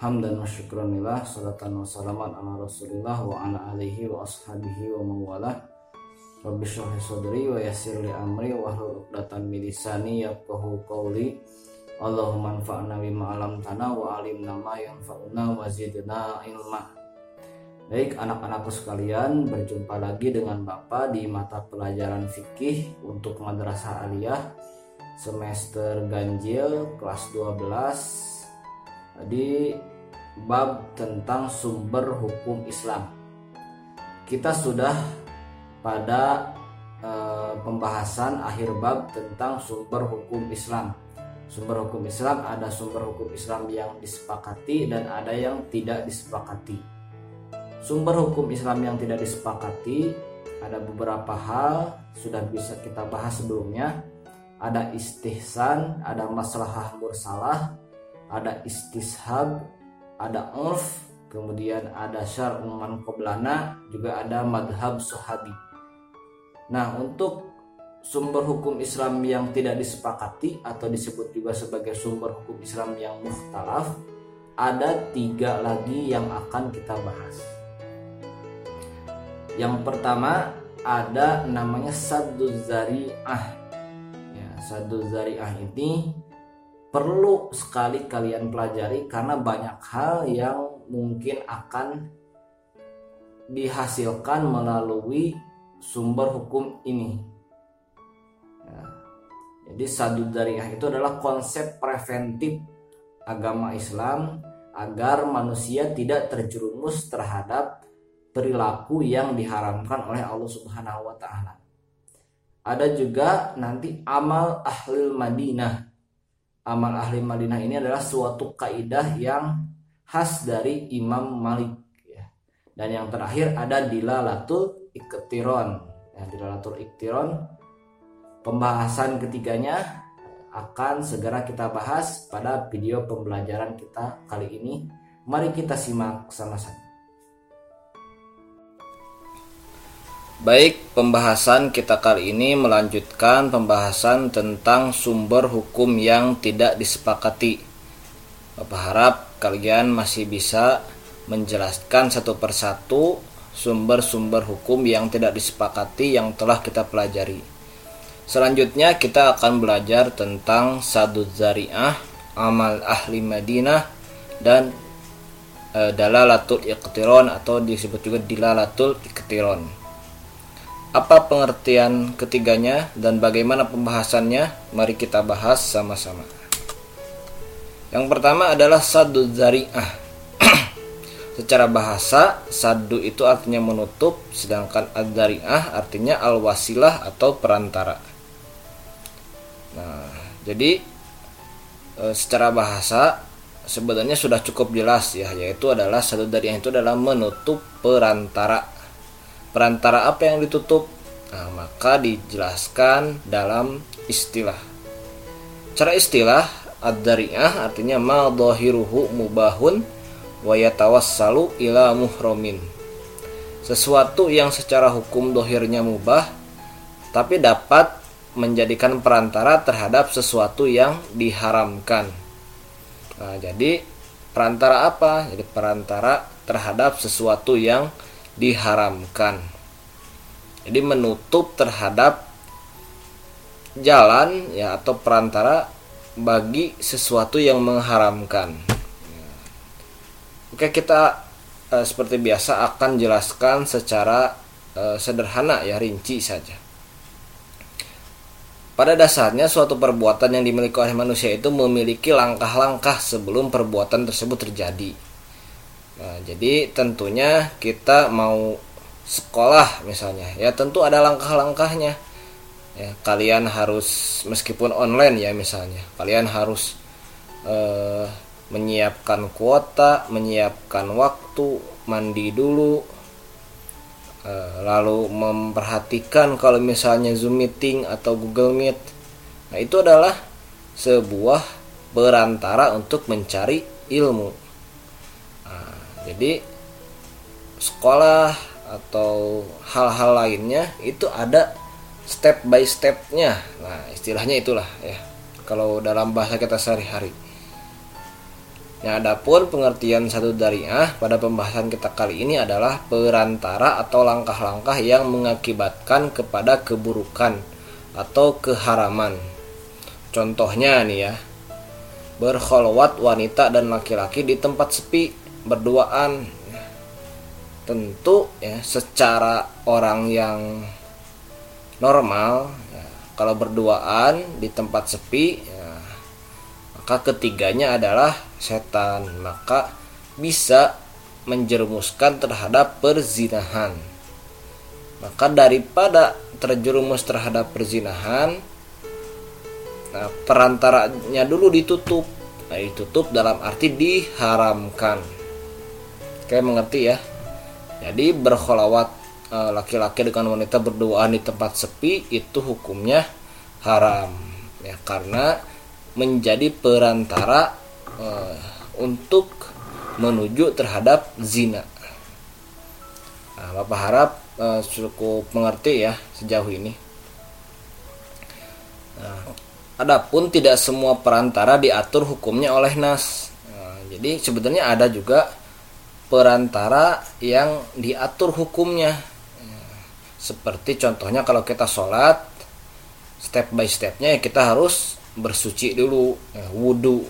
Hamdan wa syukranillah Salatan wa salaman ala rasulillah Wa ala alihi wa ashabihi wa mawala Rabbi syurhi sadri wa yassir li amri Wa hlul uqdatan milisani Yafkahu qawli. Allahumma anfa'na bima alam tanah Wa alimna ma yanfa'una wa zidna ilmah Baik anak-anakku sekalian, berjumpa lagi dengan Bapak di mata pelajaran fikih untuk Madrasah Aliyah semester ganjil kelas 12 di bab tentang sumber hukum Islam. Kita sudah pada e, pembahasan akhir bab tentang sumber hukum Islam. Sumber hukum Islam ada sumber hukum Islam yang disepakati dan ada yang tidak disepakati sumber hukum Islam yang tidak disepakati ada beberapa hal sudah bisa kita bahas sebelumnya ada istihsan ada masalah mursalah ada istishab ada urf kemudian ada syar'un qoblana juga ada madhab sahabi nah untuk sumber hukum Islam yang tidak disepakati atau disebut juga sebagai sumber hukum Islam yang mukhtalaf ada tiga lagi yang akan kita bahas yang pertama ada namanya sadu zariah. Ya, sadu zariah ini perlu sekali kalian pelajari karena banyak hal yang mungkin akan dihasilkan melalui sumber hukum ini. Ya. Jadi sadu zariah itu adalah konsep preventif agama Islam agar manusia tidak terjerumus terhadap perilaku yang diharamkan oleh Allah Subhanahu wa taala. Ada juga nanti amal ahli Madinah. Amal ahli Madinah ini adalah suatu kaidah yang khas dari Imam Malik ya. Dan yang terakhir ada dilalatul iktiron. Ya, dilalatul iktiron pembahasan ketiganya akan segera kita bahas pada video pembelajaran kita kali ini. Mari kita simak sama-sama. Baik, pembahasan kita kali ini melanjutkan pembahasan tentang sumber hukum yang tidak disepakati. Bapak harap kalian masih bisa menjelaskan satu persatu sumber-sumber hukum yang tidak disepakati yang telah kita pelajari. Selanjutnya kita akan belajar tentang sadud zari'ah, amal ahli Madinah, dan e, dalalatul iqtiron atau disebut juga dilalatul iqtiron. Apa pengertian ketiganya dan bagaimana pembahasannya? Mari kita bahas sama-sama. Yang pertama adalah sadu zari'ah. Secara bahasa, sadu itu artinya menutup, sedangkan ad-zari'ah artinya al-wasilah atau perantara. Nah, jadi e, secara bahasa sebenarnya sudah cukup jelas ya, yaitu adalah sadu zari'ah itu adalah menutup perantara perantara apa yang ditutup? Nah, maka dijelaskan dalam istilah. Cara istilah ad-dari'ah artinya ma dhahiruhu mubahun wa yatawassalu ila muhromin sesuatu yang secara hukum dohirnya mubah tapi dapat menjadikan perantara terhadap sesuatu yang diharamkan. Nah jadi perantara apa? Jadi perantara terhadap sesuatu yang diharamkan. Jadi menutup terhadap jalan ya atau perantara bagi sesuatu yang mengharamkan. Oke, kita eh, seperti biasa akan jelaskan secara eh, sederhana ya, rinci saja. Pada dasarnya suatu perbuatan yang dimiliki oleh manusia itu memiliki langkah-langkah sebelum perbuatan tersebut terjadi Nah, jadi tentunya kita mau sekolah misalnya, ya tentu ada langkah-langkahnya. Ya, kalian harus meskipun online ya misalnya, kalian harus eh, menyiapkan kuota menyiapkan waktu mandi dulu eh, lalu memperhatikan kalau misalnya Zoom meeting atau Google Meet. Nah itu adalah sebuah perantara untuk mencari ilmu jadi sekolah atau hal-hal lainnya itu ada step by stepnya. Nah istilahnya itulah ya. Kalau dalam bahasa kita sehari-hari. Nah, adapun pengertian satu dariah pada pembahasan kita kali ini adalah perantara atau langkah-langkah yang mengakibatkan kepada keburukan atau keharaman. Contohnya nih ya, berkholwat wanita dan laki-laki di tempat sepi berduaan. Tentu ya secara orang yang normal ya, kalau berduaan di tempat sepi ya, maka ketiganya adalah setan. Maka bisa menjerumuskan terhadap perzinahan. Maka daripada terjerumus terhadap perzinahan nah, perantaranya dulu ditutup. Nah ditutup dalam arti diharamkan kayak mengerti ya jadi berkholawat Eh, laki-laki dengan wanita berduaan di tempat sepi itu hukumnya haram ya karena menjadi perantara uh, untuk menuju terhadap zina. Nah, Bapak harap uh, cukup mengerti ya sejauh ini. Nah, adapun tidak semua perantara diatur hukumnya oleh nas. Nah, jadi sebenarnya ada juga perantara yang diatur hukumnya. Seperti contohnya kalau kita sholat step by stepnya ya kita harus bersuci dulu ya, wudhu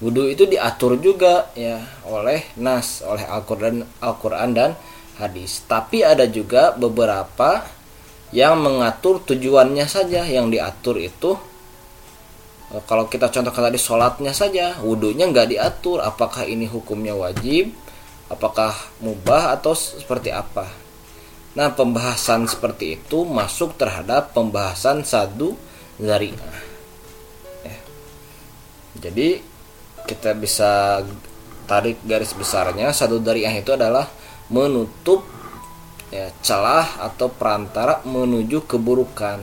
wudhu itu diatur juga ya oleh nas oleh Al-Quran Al-Quran dan hadis. Tapi ada juga beberapa yang mengatur tujuannya saja. Yang diatur itu e, kalau kita contohkan tadi sholatnya saja wudhunya nggak diatur. Apakah ini hukumnya wajib apakah mubah atau seperti apa Nah, pembahasan seperti itu masuk terhadap pembahasan sadu zariah. Ya. Jadi kita bisa tarik garis besarnya satu dariah itu adalah menutup ya, celah atau perantara menuju keburukan.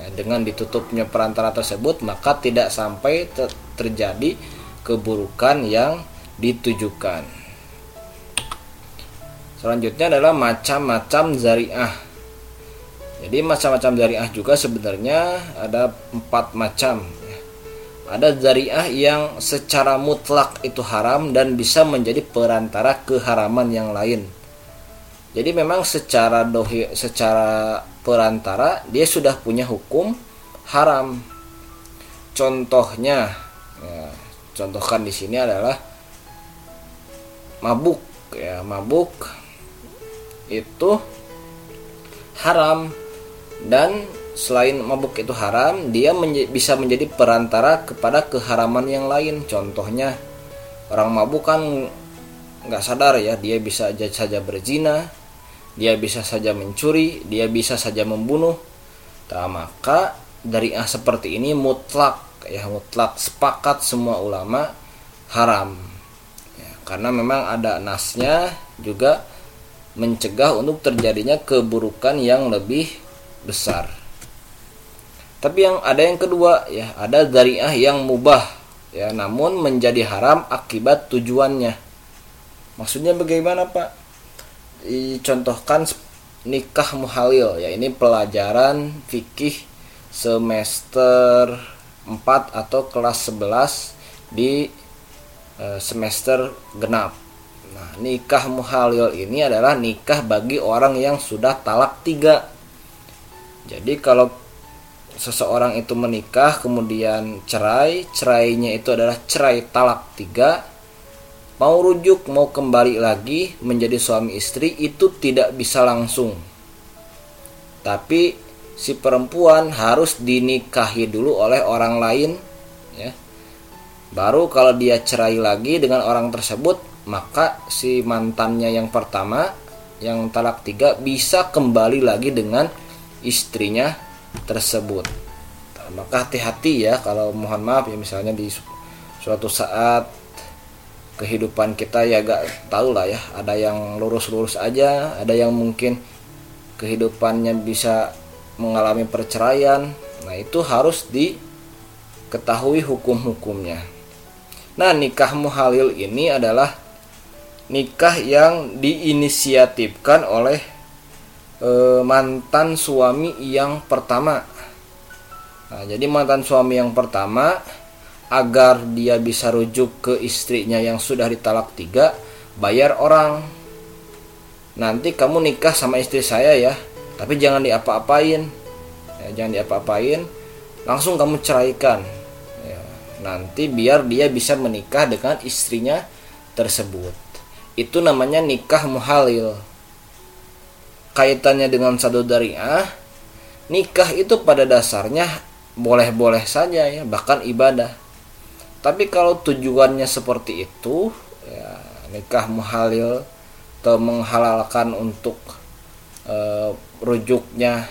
Ya, dengan ditutupnya perantara tersebut maka tidak sampai ter terjadi keburukan yang ditujukan. Selanjutnya adalah macam-macam zariah. Jadi macam-macam zariah juga sebenarnya ada empat macam. Ada zariah yang secara mutlak itu haram dan bisa menjadi perantara keharaman yang lain. Jadi memang secara dohi, secara perantara dia sudah punya hukum haram. Contohnya, ya, contohkan di sini adalah mabuk ya mabuk itu haram. Dan selain mabuk itu haram dia menj bisa menjadi perantara kepada keharaman yang lain. Contohnya orang mabuk kan nggak sadar ya dia bisa saja berzina dia bisa saja mencuri dia bisa saja membunuh. Nah, maka dari ah seperti ini mutlak ya mutlak sepakat semua ulama haram. Ya, karena memang ada nasnya juga mencegah untuk terjadinya keburukan yang lebih besar. Tapi yang ada yang kedua ya, ada dariah yang mubah ya, namun menjadi haram akibat tujuannya. Maksudnya bagaimana, Pak? Dicontohkan nikah muhalil ya, ini pelajaran fikih semester 4 atau kelas 11 di eh, semester genap Nah, nikah muhalil ini adalah nikah bagi orang yang sudah talak tiga. Jadi kalau seseorang itu menikah kemudian cerai, cerainya itu adalah cerai talak tiga, mau rujuk mau kembali lagi menjadi suami istri itu tidak bisa langsung. Tapi si perempuan harus dinikahi dulu oleh orang lain, ya. Baru kalau dia cerai lagi dengan orang tersebut maka si mantannya yang pertama yang talak tiga bisa kembali lagi dengan istrinya tersebut. Nah, maka hati-hati ya kalau mohon maaf ya misalnya di suatu saat kehidupan kita ya gak tahu lah ya ada yang lurus-lurus aja ada yang mungkin kehidupannya bisa mengalami perceraian. Nah itu harus diketahui hukum-hukumnya. Nah nikah muhalil ini adalah nikah yang diinisiatifkan oleh e, mantan suami yang pertama. Nah, jadi mantan suami yang pertama agar dia bisa rujuk ke istrinya yang sudah ditalak tiga bayar orang. Nanti kamu nikah sama istri saya ya tapi jangan diapa-apain. Ya, jangan diapa-apain langsung kamu ceraikan. Ya, nanti biar dia bisa menikah dengan istrinya tersebut itu namanya nikah muhalil. Kaitannya dengan satu dariah nikah itu pada dasarnya boleh-boleh saja ya bahkan ibadah. Tapi kalau tujuannya seperti itu ya, nikah muhalil atau menghalalkan untuk e, rujuknya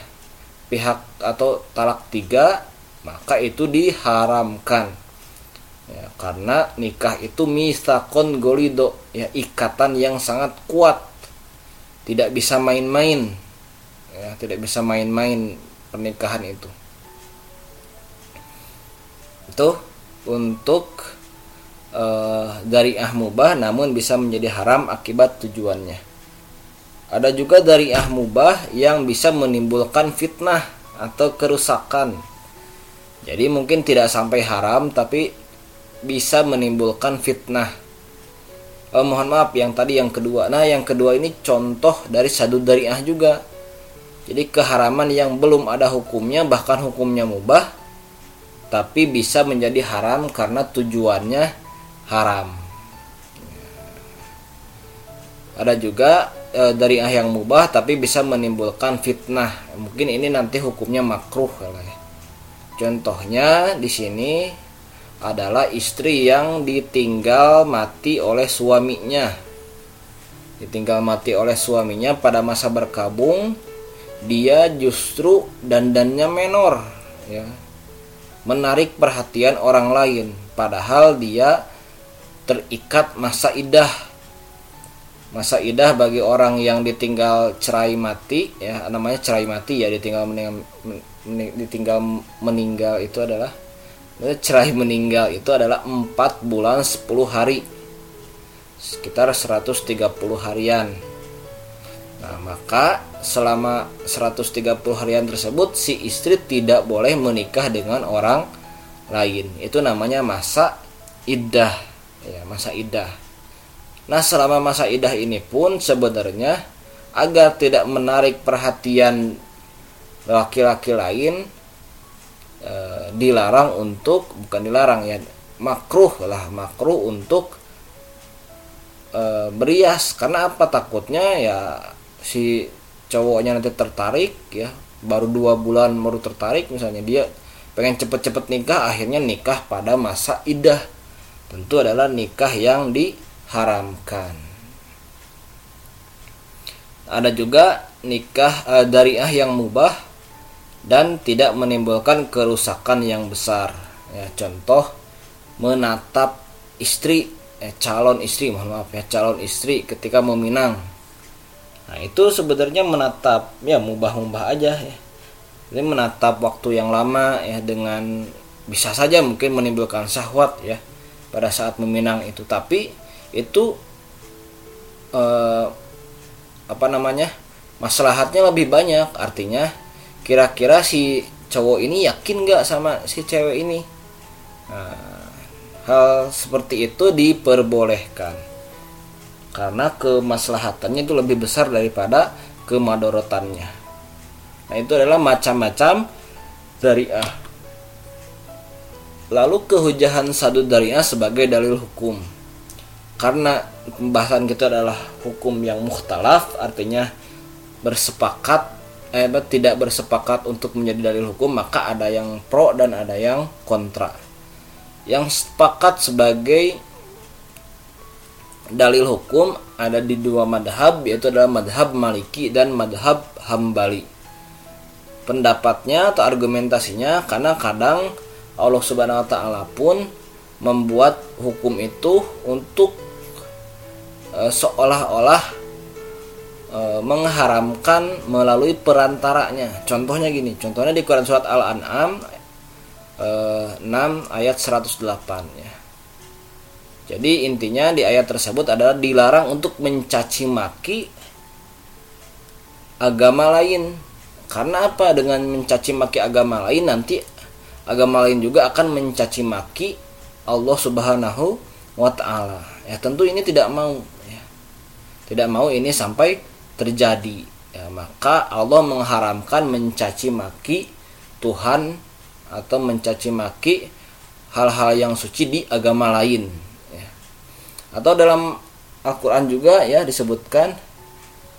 pihak atau talak tiga maka itu diharamkan ya, karena nikah itu misakon golido ya ikatan yang sangat kuat tidak bisa main-main ya tidak bisa main-main pernikahan itu itu untuk uh, dari ahmubah namun bisa menjadi haram akibat tujuannya. Ada juga dari ahmubah yang bisa menimbulkan fitnah atau kerusakan. Jadi mungkin tidak sampai haram tapi bisa menimbulkan fitnah. Oh, mohon maaf yang tadi yang kedua. Nah, yang kedua ini contoh dari sadu dari ah juga. Jadi keharaman yang belum ada hukumnya bahkan hukumnya mubah tapi bisa menjadi haram karena tujuannya haram. Ada juga e, dari ah yang mubah tapi bisa menimbulkan fitnah. Mungkin ini nanti hukumnya makruh ya. Contohnya di sini adalah istri yang ditinggal mati oleh suaminya. Ditinggal mati oleh suaminya pada masa berkabung, dia justru dandannya menor ya menarik perhatian orang lain padahal dia terikat masa idah masa idah bagi orang yang ditinggal cerai mati ya namanya cerai mati ya ditinggal meninggal ditinggal meninggal itu adalah cerai meninggal itu adalah 4 bulan 10 hari sekitar 130 harian Nah, maka selama 130 harian tersebut si istri tidak boleh menikah dengan orang lain. Itu namanya masa iddah. Ya, masa iddah. Nah, selama masa iddah ini pun sebenarnya agar tidak menarik perhatian laki-laki lain e, dilarang untuk bukan dilarang ya makruh lah makruh untuk e, berias. Karena apa? Takutnya ya si cowoknya nanti tertarik ya baru dua bulan baru tertarik misalnya dia pengen cepet-cepet nikah akhirnya nikah pada masa idah. Tentu adalah nikah yang diharamkan. Ada juga nikah e, dari ah yang mubah dan tidak menimbulkan kerusakan yang besar ya contoh menatap istri eh, calon istri mohon maaf ya calon istri ketika meminang Nah itu sebenarnya menatap ya mubah-mubah aja ya. Ini menatap waktu yang lama ya dengan bisa saja mungkin menimbulkan syahwat ya pada saat meminang itu. Tapi itu eh, apa namanya maslahatnya lebih banyak. Artinya kira-kira si cowok ini yakin nggak sama si cewek ini. Nah, hal seperti itu diperbolehkan karena kemaslahatannya itu lebih besar daripada kemadorotannya. Nah, itu adalah macam-macam dariah. Lalu kehujahan sadu dariah sebagai dalil hukum. Karena pembahasan kita adalah hukum yang mukhtalaf, artinya bersepakat eh tidak bersepakat untuk menjadi dalil hukum, maka ada yang pro dan ada yang kontra. Yang sepakat sebagai dalil hukum ada di dua madhab yaitu adalah madhab maliki dan madhab hambali pendapatnya atau argumentasinya karena kadang Allah subhanahu wa ta'ala pun membuat hukum itu untuk e, seolah-olah e, mengharamkan melalui perantaranya. Contohnya gini, contohnya di Quran surat Al-An'am e, 6 ayat 108 ya. Jadi intinya di ayat tersebut adalah dilarang untuk mencaci maki agama lain. Karena apa? Dengan mencaci maki agama lain nanti agama lain juga akan mencaci maki Allah Subhanahu wa taala. Ya, tentu ini tidak mau ya. Tidak mau ini sampai terjadi. Ya, maka Allah mengharamkan mencaci maki Tuhan atau mencaci maki hal-hal yang suci di agama lain ya. Atau dalam Al-Qur'an juga ya disebutkan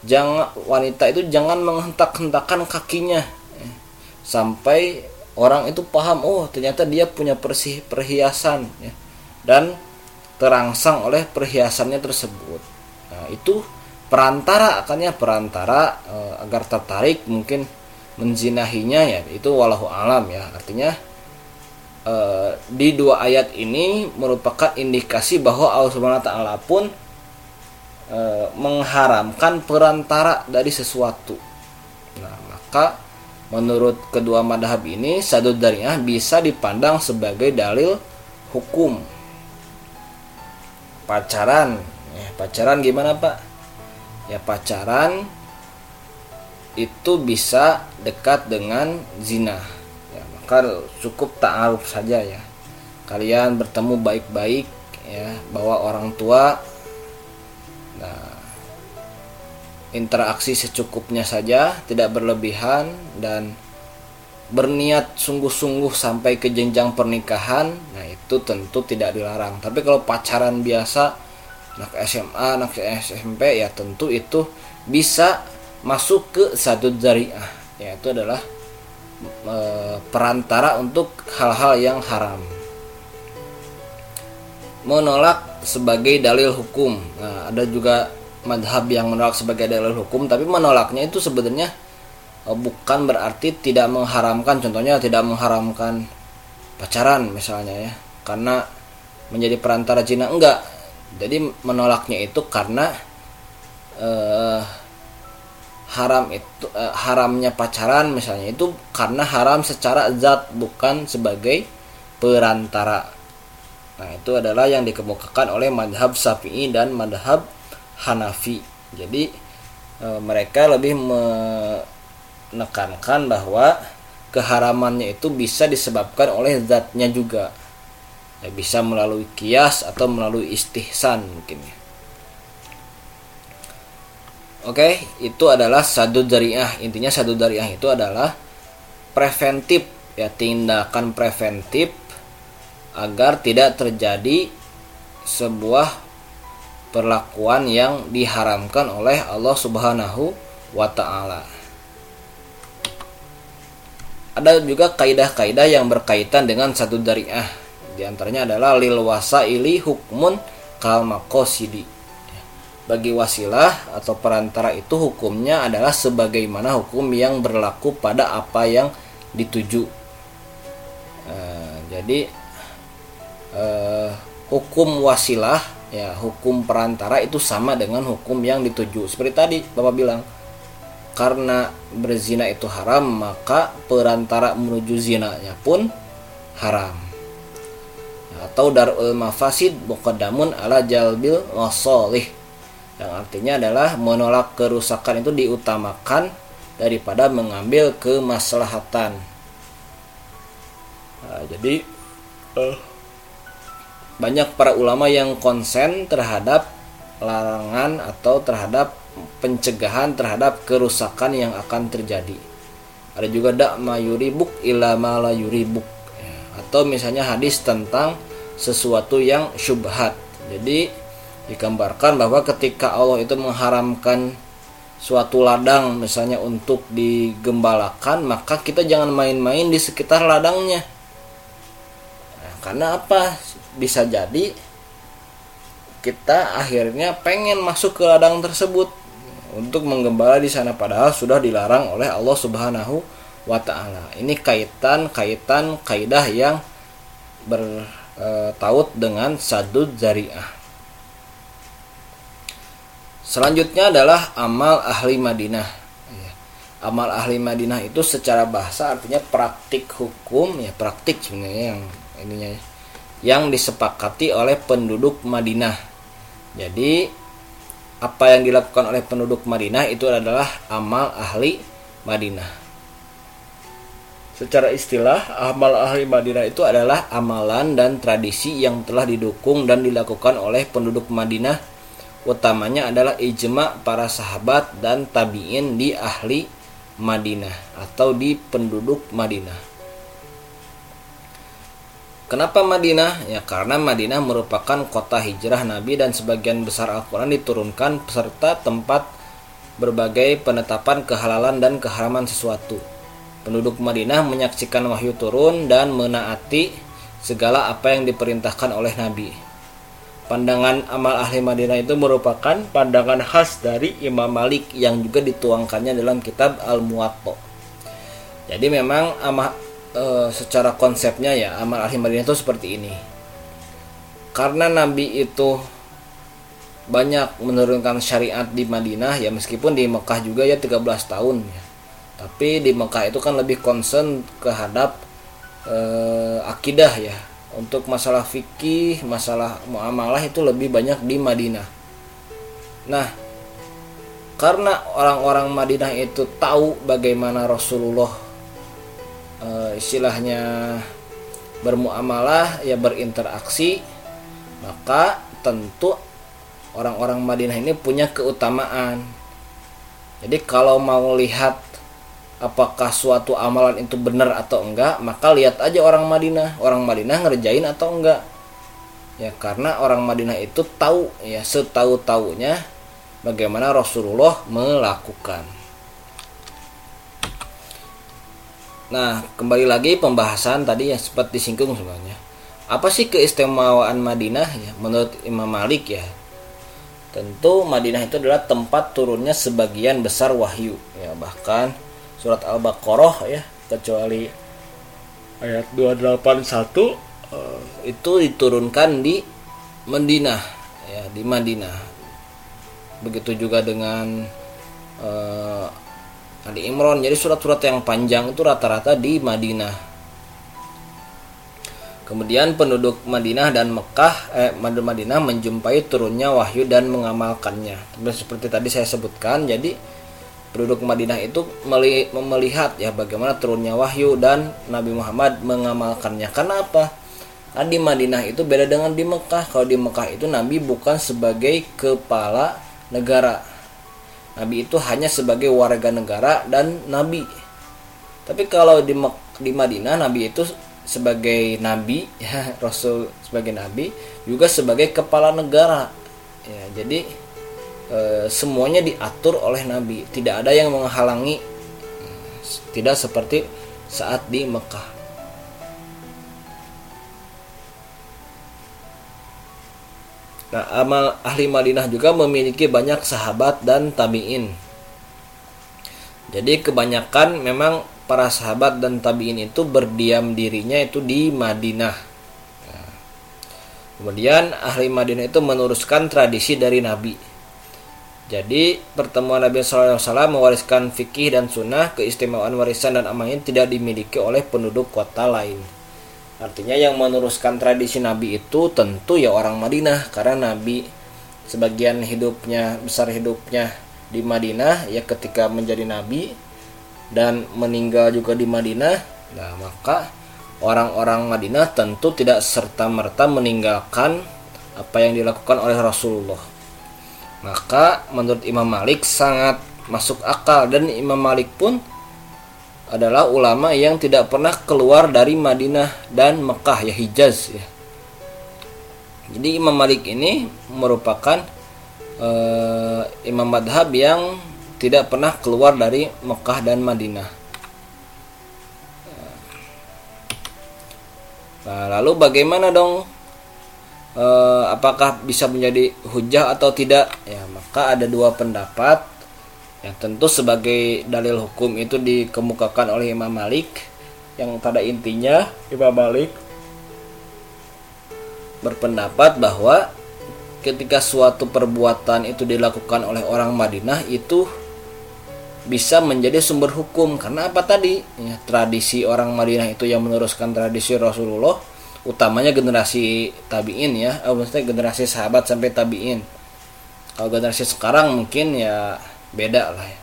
jangan wanita itu jangan menghentak-hentakan kakinya eh, sampai orang itu paham oh ternyata dia punya persih perhiasan ya, dan terangsang oleh perhiasannya tersebut nah, itu perantara akannya perantara e, agar tertarik mungkin menzinahinya ya itu walahu alam ya artinya e, di dua ayat ini merupakan indikasi bahwa Allah Subhanahu wa taala pun e, mengharamkan perantara dari sesuatu. Nah, maka menurut kedua madhab ini satu darinya bisa dipandang sebagai dalil hukum. Pacaran, ya, pacaran gimana pak? Ya pacaran itu bisa dekat dengan zina. Ya, maka cukup ta'aruf saja ya. Kalian bertemu baik-baik ya bahwa orang tua Nah, interaksi secukupnya saja, tidak berlebihan dan berniat sungguh-sungguh sampai ke jenjang pernikahan, nah itu tentu tidak dilarang. Tapi kalau pacaran biasa, anak SMA, anak SMP ya tentu itu bisa masuk ke satu zariah, yaitu adalah e, perantara untuk hal-hal yang haram. Menolak sebagai dalil hukum. Nah, ada juga madhab yang menolak sebagai dalil hukum, tapi menolaknya itu sebenarnya eh, bukan berarti tidak mengharamkan. Contohnya tidak mengharamkan pacaran misalnya ya, karena menjadi perantara Cina enggak. Jadi menolaknya itu karena eh, haram itu eh, haramnya pacaran misalnya itu karena haram secara zat bukan sebagai perantara Nah, itu adalah yang dikemukakan oleh madhab Syafi'i dan madhab Hanafi. Jadi e, mereka lebih menekankan bahwa keharamannya itu bisa disebabkan oleh zatnya juga. Ya, bisa melalui kias atau melalui istihsan mungkin ya. Oke, itu adalah sadu dariah. Intinya sadu dariah itu adalah preventif ya tindakan preventif agar tidak terjadi sebuah perlakuan yang diharamkan oleh Allah Subhanahu wa taala. Ada juga kaidah-kaidah yang berkaitan dengan satu dariah. Di antaranya adalah lil wasaili hukmun kal maqasidi. Bagi wasilah atau perantara itu hukumnya adalah sebagaimana hukum yang berlaku pada apa yang dituju. Nah, jadi eh, hukum wasilah ya hukum perantara itu sama dengan hukum yang dituju seperti tadi bapak bilang karena berzina itu haram maka perantara menuju zinanya pun haram atau darul mafasid muqaddamun ala jalbil wasolih yang artinya adalah menolak kerusakan itu diutamakan daripada mengambil kemaslahatan nah, jadi uh, banyak para ulama yang konsen terhadap larangan atau terhadap pencegahan terhadap kerusakan yang akan terjadi. Ada juga dak mayuribuk ila la yuribuk ya, atau misalnya hadis tentang sesuatu yang syubhat. Jadi digambarkan bahwa ketika Allah itu mengharamkan suatu ladang misalnya untuk digembalakan, maka kita jangan main-main di sekitar ladangnya. Nah, karena apa? bisa jadi kita akhirnya pengen masuk ke ladang tersebut untuk menggembala di sana padahal sudah dilarang oleh Allah Subhanahu wa taala. Ini kaitan-kaitan kaidah yang bertaut dengan sadud zariah. Selanjutnya adalah amal ahli Madinah. Ya. Amal ahli Madinah itu secara bahasa artinya praktik hukum ya praktik sebenarnya yang ininya ya, yang disepakati oleh penduduk Madinah. Jadi apa yang dilakukan oleh penduduk Madinah itu adalah amal ahli Madinah. Secara istilah, amal ahli Madinah itu adalah amalan dan tradisi yang telah didukung dan dilakukan oleh penduduk Madinah utamanya adalah ijma para sahabat dan tabi'in di ahli Madinah atau di penduduk Madinah. Kenapa Madinah? Ya karena Madinah merupakan kota hijrah Nabi dan sebagian besar Al-Quran diturunkan serta tempat berbagai penetapan kehalalan dan keharaman sesuatu. Penduduk Madinah menyaksikan wahyu turun dan menaati segala apa yang diperintahkan oleh Nabi. Pandangan amal ahli Madinah itu merupakan pandangan khas dari Imam Malik yang juga dituangkannya dalam kitab Al-Muwatta. Jadi memang ama, e, secara konsepnya ya amal ahli Madinah itu seperti ini. Karena Nabi itu banyak menurunkan syariat di Madinah ya meskipun di Mekah juga ya 13 tahun ya. Tapi di Mekah itu kan lebih concern kehadap e, akidah ya untuk masalah fikih, masalah muamalah itu lebih banyak di Madinah. Nah, karena orang-orang Madinah itu tahu bagaimana Rasulullah e, istilahnya bermuamalah ya berinteraksi, maka tentu orang-orang Madinah ini punya keutamaan. Jadi kalau mau lihat apakah suatu amalan itu benar atau enggak maka lihat aja orang Madinah. Orang Madinah ngerjain atau enggak? Ya karena orang Madinah itu tahu ya setahu taunya bagaimana Rasulullah melakukan. Nah kembali lagi pembahasan tadi yang sempat disinggung sebenarnya. Apa sih keistimewaan Madinah? Ya menurut Imam Malik ya. Tentu Madinah itu adalah tempat turunnya sebagian besar wahyu. Ya bahkan surat Al-Baqarah ya kecuali ayat 281 uh, eh, itu diturunkan di Madinah ya di Madinah. Begitu juga dengan uh, Ali Imran jadi surat-surat yang panjang itu rata-rata di Madinah. Kemudian penduduk Madinah dan Mekah, eh, Madinah menjumpai turunnya wahyu dan mengamalkannya. Seperti tadi saya sebutkan, jadi penduduk Madinah itu melihat ya bagaimana turunnya wahyu dan Nabi Muhammad mengamalkannya. Karena apa? Nah, di Madinah itu beda dengan di Mekah. Kalau di Mekah itu Nabi bukan sebagai kepala negara. Nabi itu hanya sebagai warga negara dan nabi. Tapi kalau di Mek di Madinah Nabi itu sebagai nabi ya Rasul sebagai nabi juga sebagai kepala negara. Ya, jadi e, semuanya diatur oleh Nabi tidak ada yang menghalangi tidak seperti saat di Mekah Nah, amal ahli Madinah juga memiliki banyak sahabat dan tabi'in. Jadi kebanyakan memang para sahabat dan tabi'in itu berdiam dirinya itu di Madinah. Nah, kemudian ahli Madinah itu meneruskan tradisi dari Nabi. Jadi pertemuan Nabi SAW mewariskan fikih dan sunnah, keistimewaan warisan dan amalnya tidak dimiliki oleh penduduk kota lain. Artinya yang meneruskan tradisi Nabi itu tentu ya orang Madinah karena Nabi sebagian hidupnya besar hidupnya di Madinah ya ketika menjadi Nabi dan meninggal juga di Madinah. Nah maka orang-orang Madinah tentu tidak serta merta meninggalkan apa yang dilakukan oleh Rasulullah maka menurut Imam Malik sangat masuk akal dan Imam Malik pun adalah ulama yang tidak pernah keluar dari Madinah dan Mekah ya Hijaz ya. Jadi Imam Malik ini merupakan uh, imam madhab yang tidak pernah keluar dari Mekah dan Madinah. Nah, lalu bagaimana dong eh, apakah bisa menjadi hujah atau tidak? Ya maka ada dua pendapat. Yang tentu sebagai dalil hukum itu dikemukakan oleh Imam Malik. Yang pada intinya Imam Malik. berpendapat bahwa ketika suatu perbuatan itu dilakukan oleh orang Madinah itu bisa menjadi sumber hukum. Karena apa tadi? Ya, tradisi orang Madinah itu yang meneruskan tradisi Rasulullah utamanya generasi tabiin ya. Oh, maksudnya generasi sahabat sampai tabiin. Kalau generasi sekarang mungkin ya beda lah ya.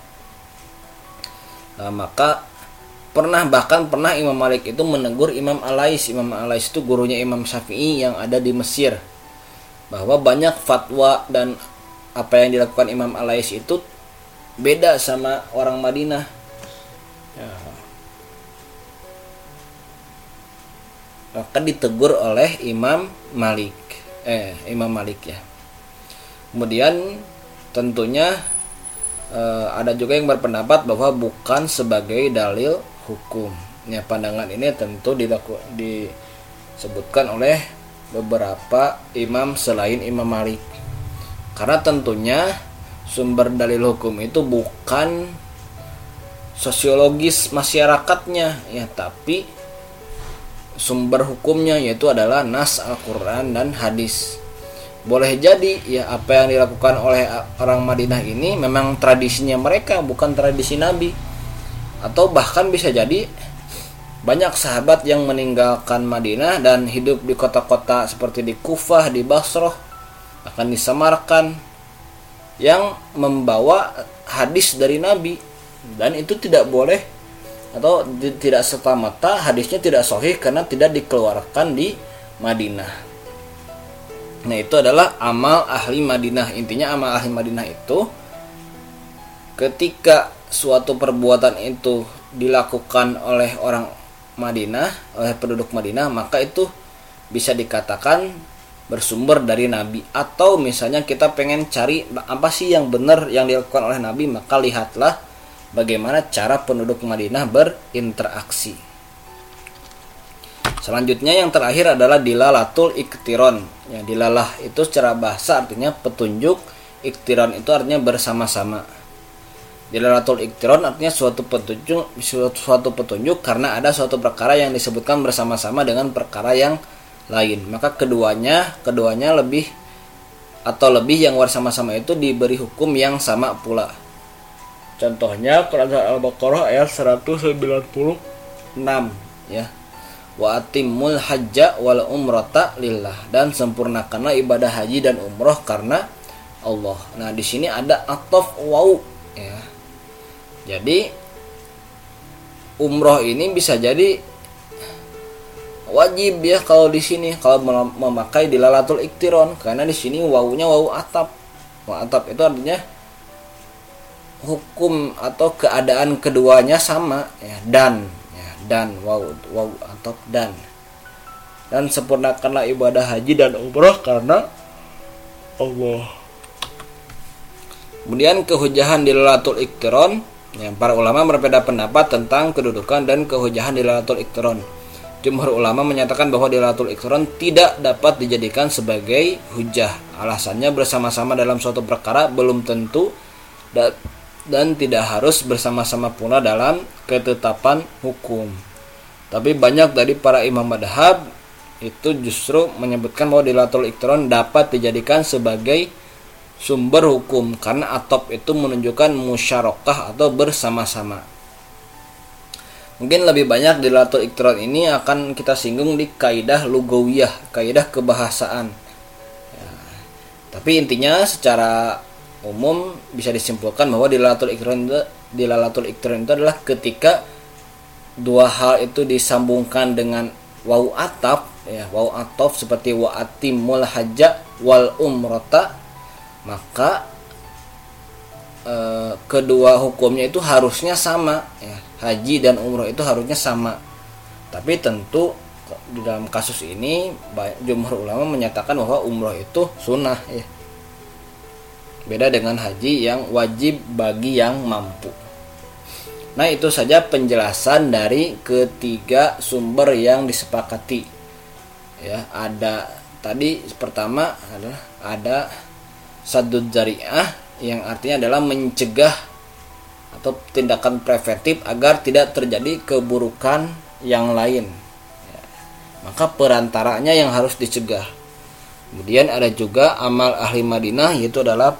Nah, maka pernah bahkan pernah Imam Malik itu menegur Imam Alais. Imam Alais itu gurunya Imam Syafi'i yang ada di Mesir. Bahwa banyak fatwa dan apa yang dilakukan Imam Alais itu beda sama orang Madinah maka ditegur oleh Imam Malik. Eh Imam Malik ya. Kemudian tentunya eh, ada juga yang berpendapat bahwa bukan sebagai dalil hukum. Ya pandangan ini tentu dilaku, disebutkan oleh beberapa imam selain Imam Malik. Karena tentunya sumber dalil hukum itu bukan sosiologis masyarakatnya. Ya tapi sumber hukumnya yaitu adalah nas Al-Qur'an dan hadis. Boleh jadi ya apa yang dilakukan oleh orang Madinah ini memang tradisinya mereka bukan tradisi Nabi. Atau bahkan bisa jadi banyak sahabat yang meninggalkan Madinah dan hidup di kota-kota seperti di Kufah, di Basrah, akan disamarkan yang membawa hadis dari Nabi dan itu tidak boleh atau tidak serta mata hadisnya tidak sahih karena tidak dikeluarkan di Madinah. Nah, itu adalah amal ahli Madinah. Intinya amal ahli Madinah itu ketika suatu perbuatan itu dilakukan oleh orang Madinah, oleh penduduk Madinah, maka itu bisa dikatakan bersumber dari Nabi atau misalnya kita pengen cari apa sih yang benar yang dilakukan oleh Nabi maka lihatlah bagaimana cara penduduk Madinah berinteraksi. Selanjutnya yang terakhir adalah dilalatul iktiron. Ya dilalah itu secara bahasa artinya petunjuk iktiron itu artinya bersama-sama. Dilalatul iktiron artinya suatu petunjuk suatu, suatu petunjuk karena ada suatu perkara yang disebutkan bersama-sama dengan perkara yang lain. Maka keduanya keduanya lebih atau lebih yang bersama-sama itu diberi hukum yang sama pula contohnya Quran Al-Baqarah ayat 196 ya. Wa atimul hajja wal umrata lillah. Dan sempurnakanlah ibadah haji dan umroh karena Allah. Nah di sini ada atof wau ya. Jadi umroh ini bisa jadi wajib ya kalau di sini. Kalau memakai dilalatul iktiron. Karena di sini wawunya wawu atap. Wawu atap itu artinya hukum atau keadaan keduanya sama ya dan ya dan wawu wawu atap dan. Dan sempurnakanlah ibadah haji dan umroh karena Allah. Kemudian kehujahan dilalatul iktiron ya, para ulama berbeda pendapat tentang kedudukan dan kehujahan dilalatul iktiron Jumhur ulama menyatakan bahwa dilatul ikron tidak dapat dijadikan sebagai hujah. Alasannya bersama-sama dalam suatu perkara belum tentu dan tidak harus bersama-sama pula dalam ketetapan hukum. Tapi banyak dari para imam madhab itu justru menyebutkan bahwa dilatul ikron dapat dijadikan sebagai sumber hukum karena atop itu menunjukkan musyarakah atau bersama-sama. Mungkin lebih banyak di latul iktiran ini akan kita singgung di kaidah lugawiyah, kaidah kebahasaan. Ya. Tapi intinya secara umum bisa disimpulkan bahwa di latul iktiran itu di lalatul iktiran itu adalah ketika dua hal itu disambungkan dengan wau atap ya wau ataf seperti wa atimul hajja wal umrata maka eh, kedua hukumnya itu harusnya sama ya haji dan umroh itu harusnya sama. Tapi tentu di dalam kasus ini jumhur ulama menyatakan bahwa umroh itu sunnah ya beda dengan haji yang wajib bagi yang mampu nah itu saja penjelasan dari ketiga sumber yang disepakati ya ada tadi pertama adalah ada sadud jariah yang artinya adalah mencegah atau tindakan preventif agar tidak terjadi keburukan yang lain. Ya. Maka perantaranya yang harus dicegah. Kemudian ada juga amal ahli Madinah yaitu adalah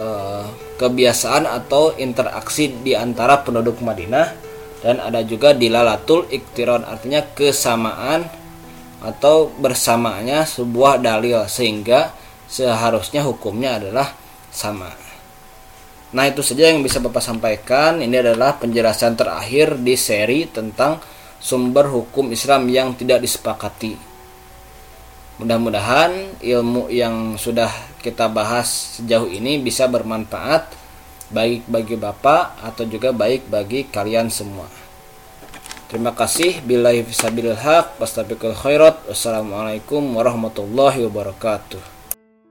uh, kebiasaan atau interaksi di antara penduduk Madinah dan ada juga dilalatul iktiron artinya kesamaan atau bersamanya sebuah dalil sehingga seharusnya hukumnya adalah sama. Nah, itu saja yang bisa Bapak sampaikan. Ini adalah penjelasan terakhir di seri tentang sumber hukum Islam yang tidak disepakati. Mudah-mudahan ilmu yang sudah kita bahas sejauh ini bisa bermanfaat baik bagi Bapak atau juga baik bagi kalian semua. Terima kasih. Fisabilil haq. Wassalamualaikum warahmatullahi wabarakatuh.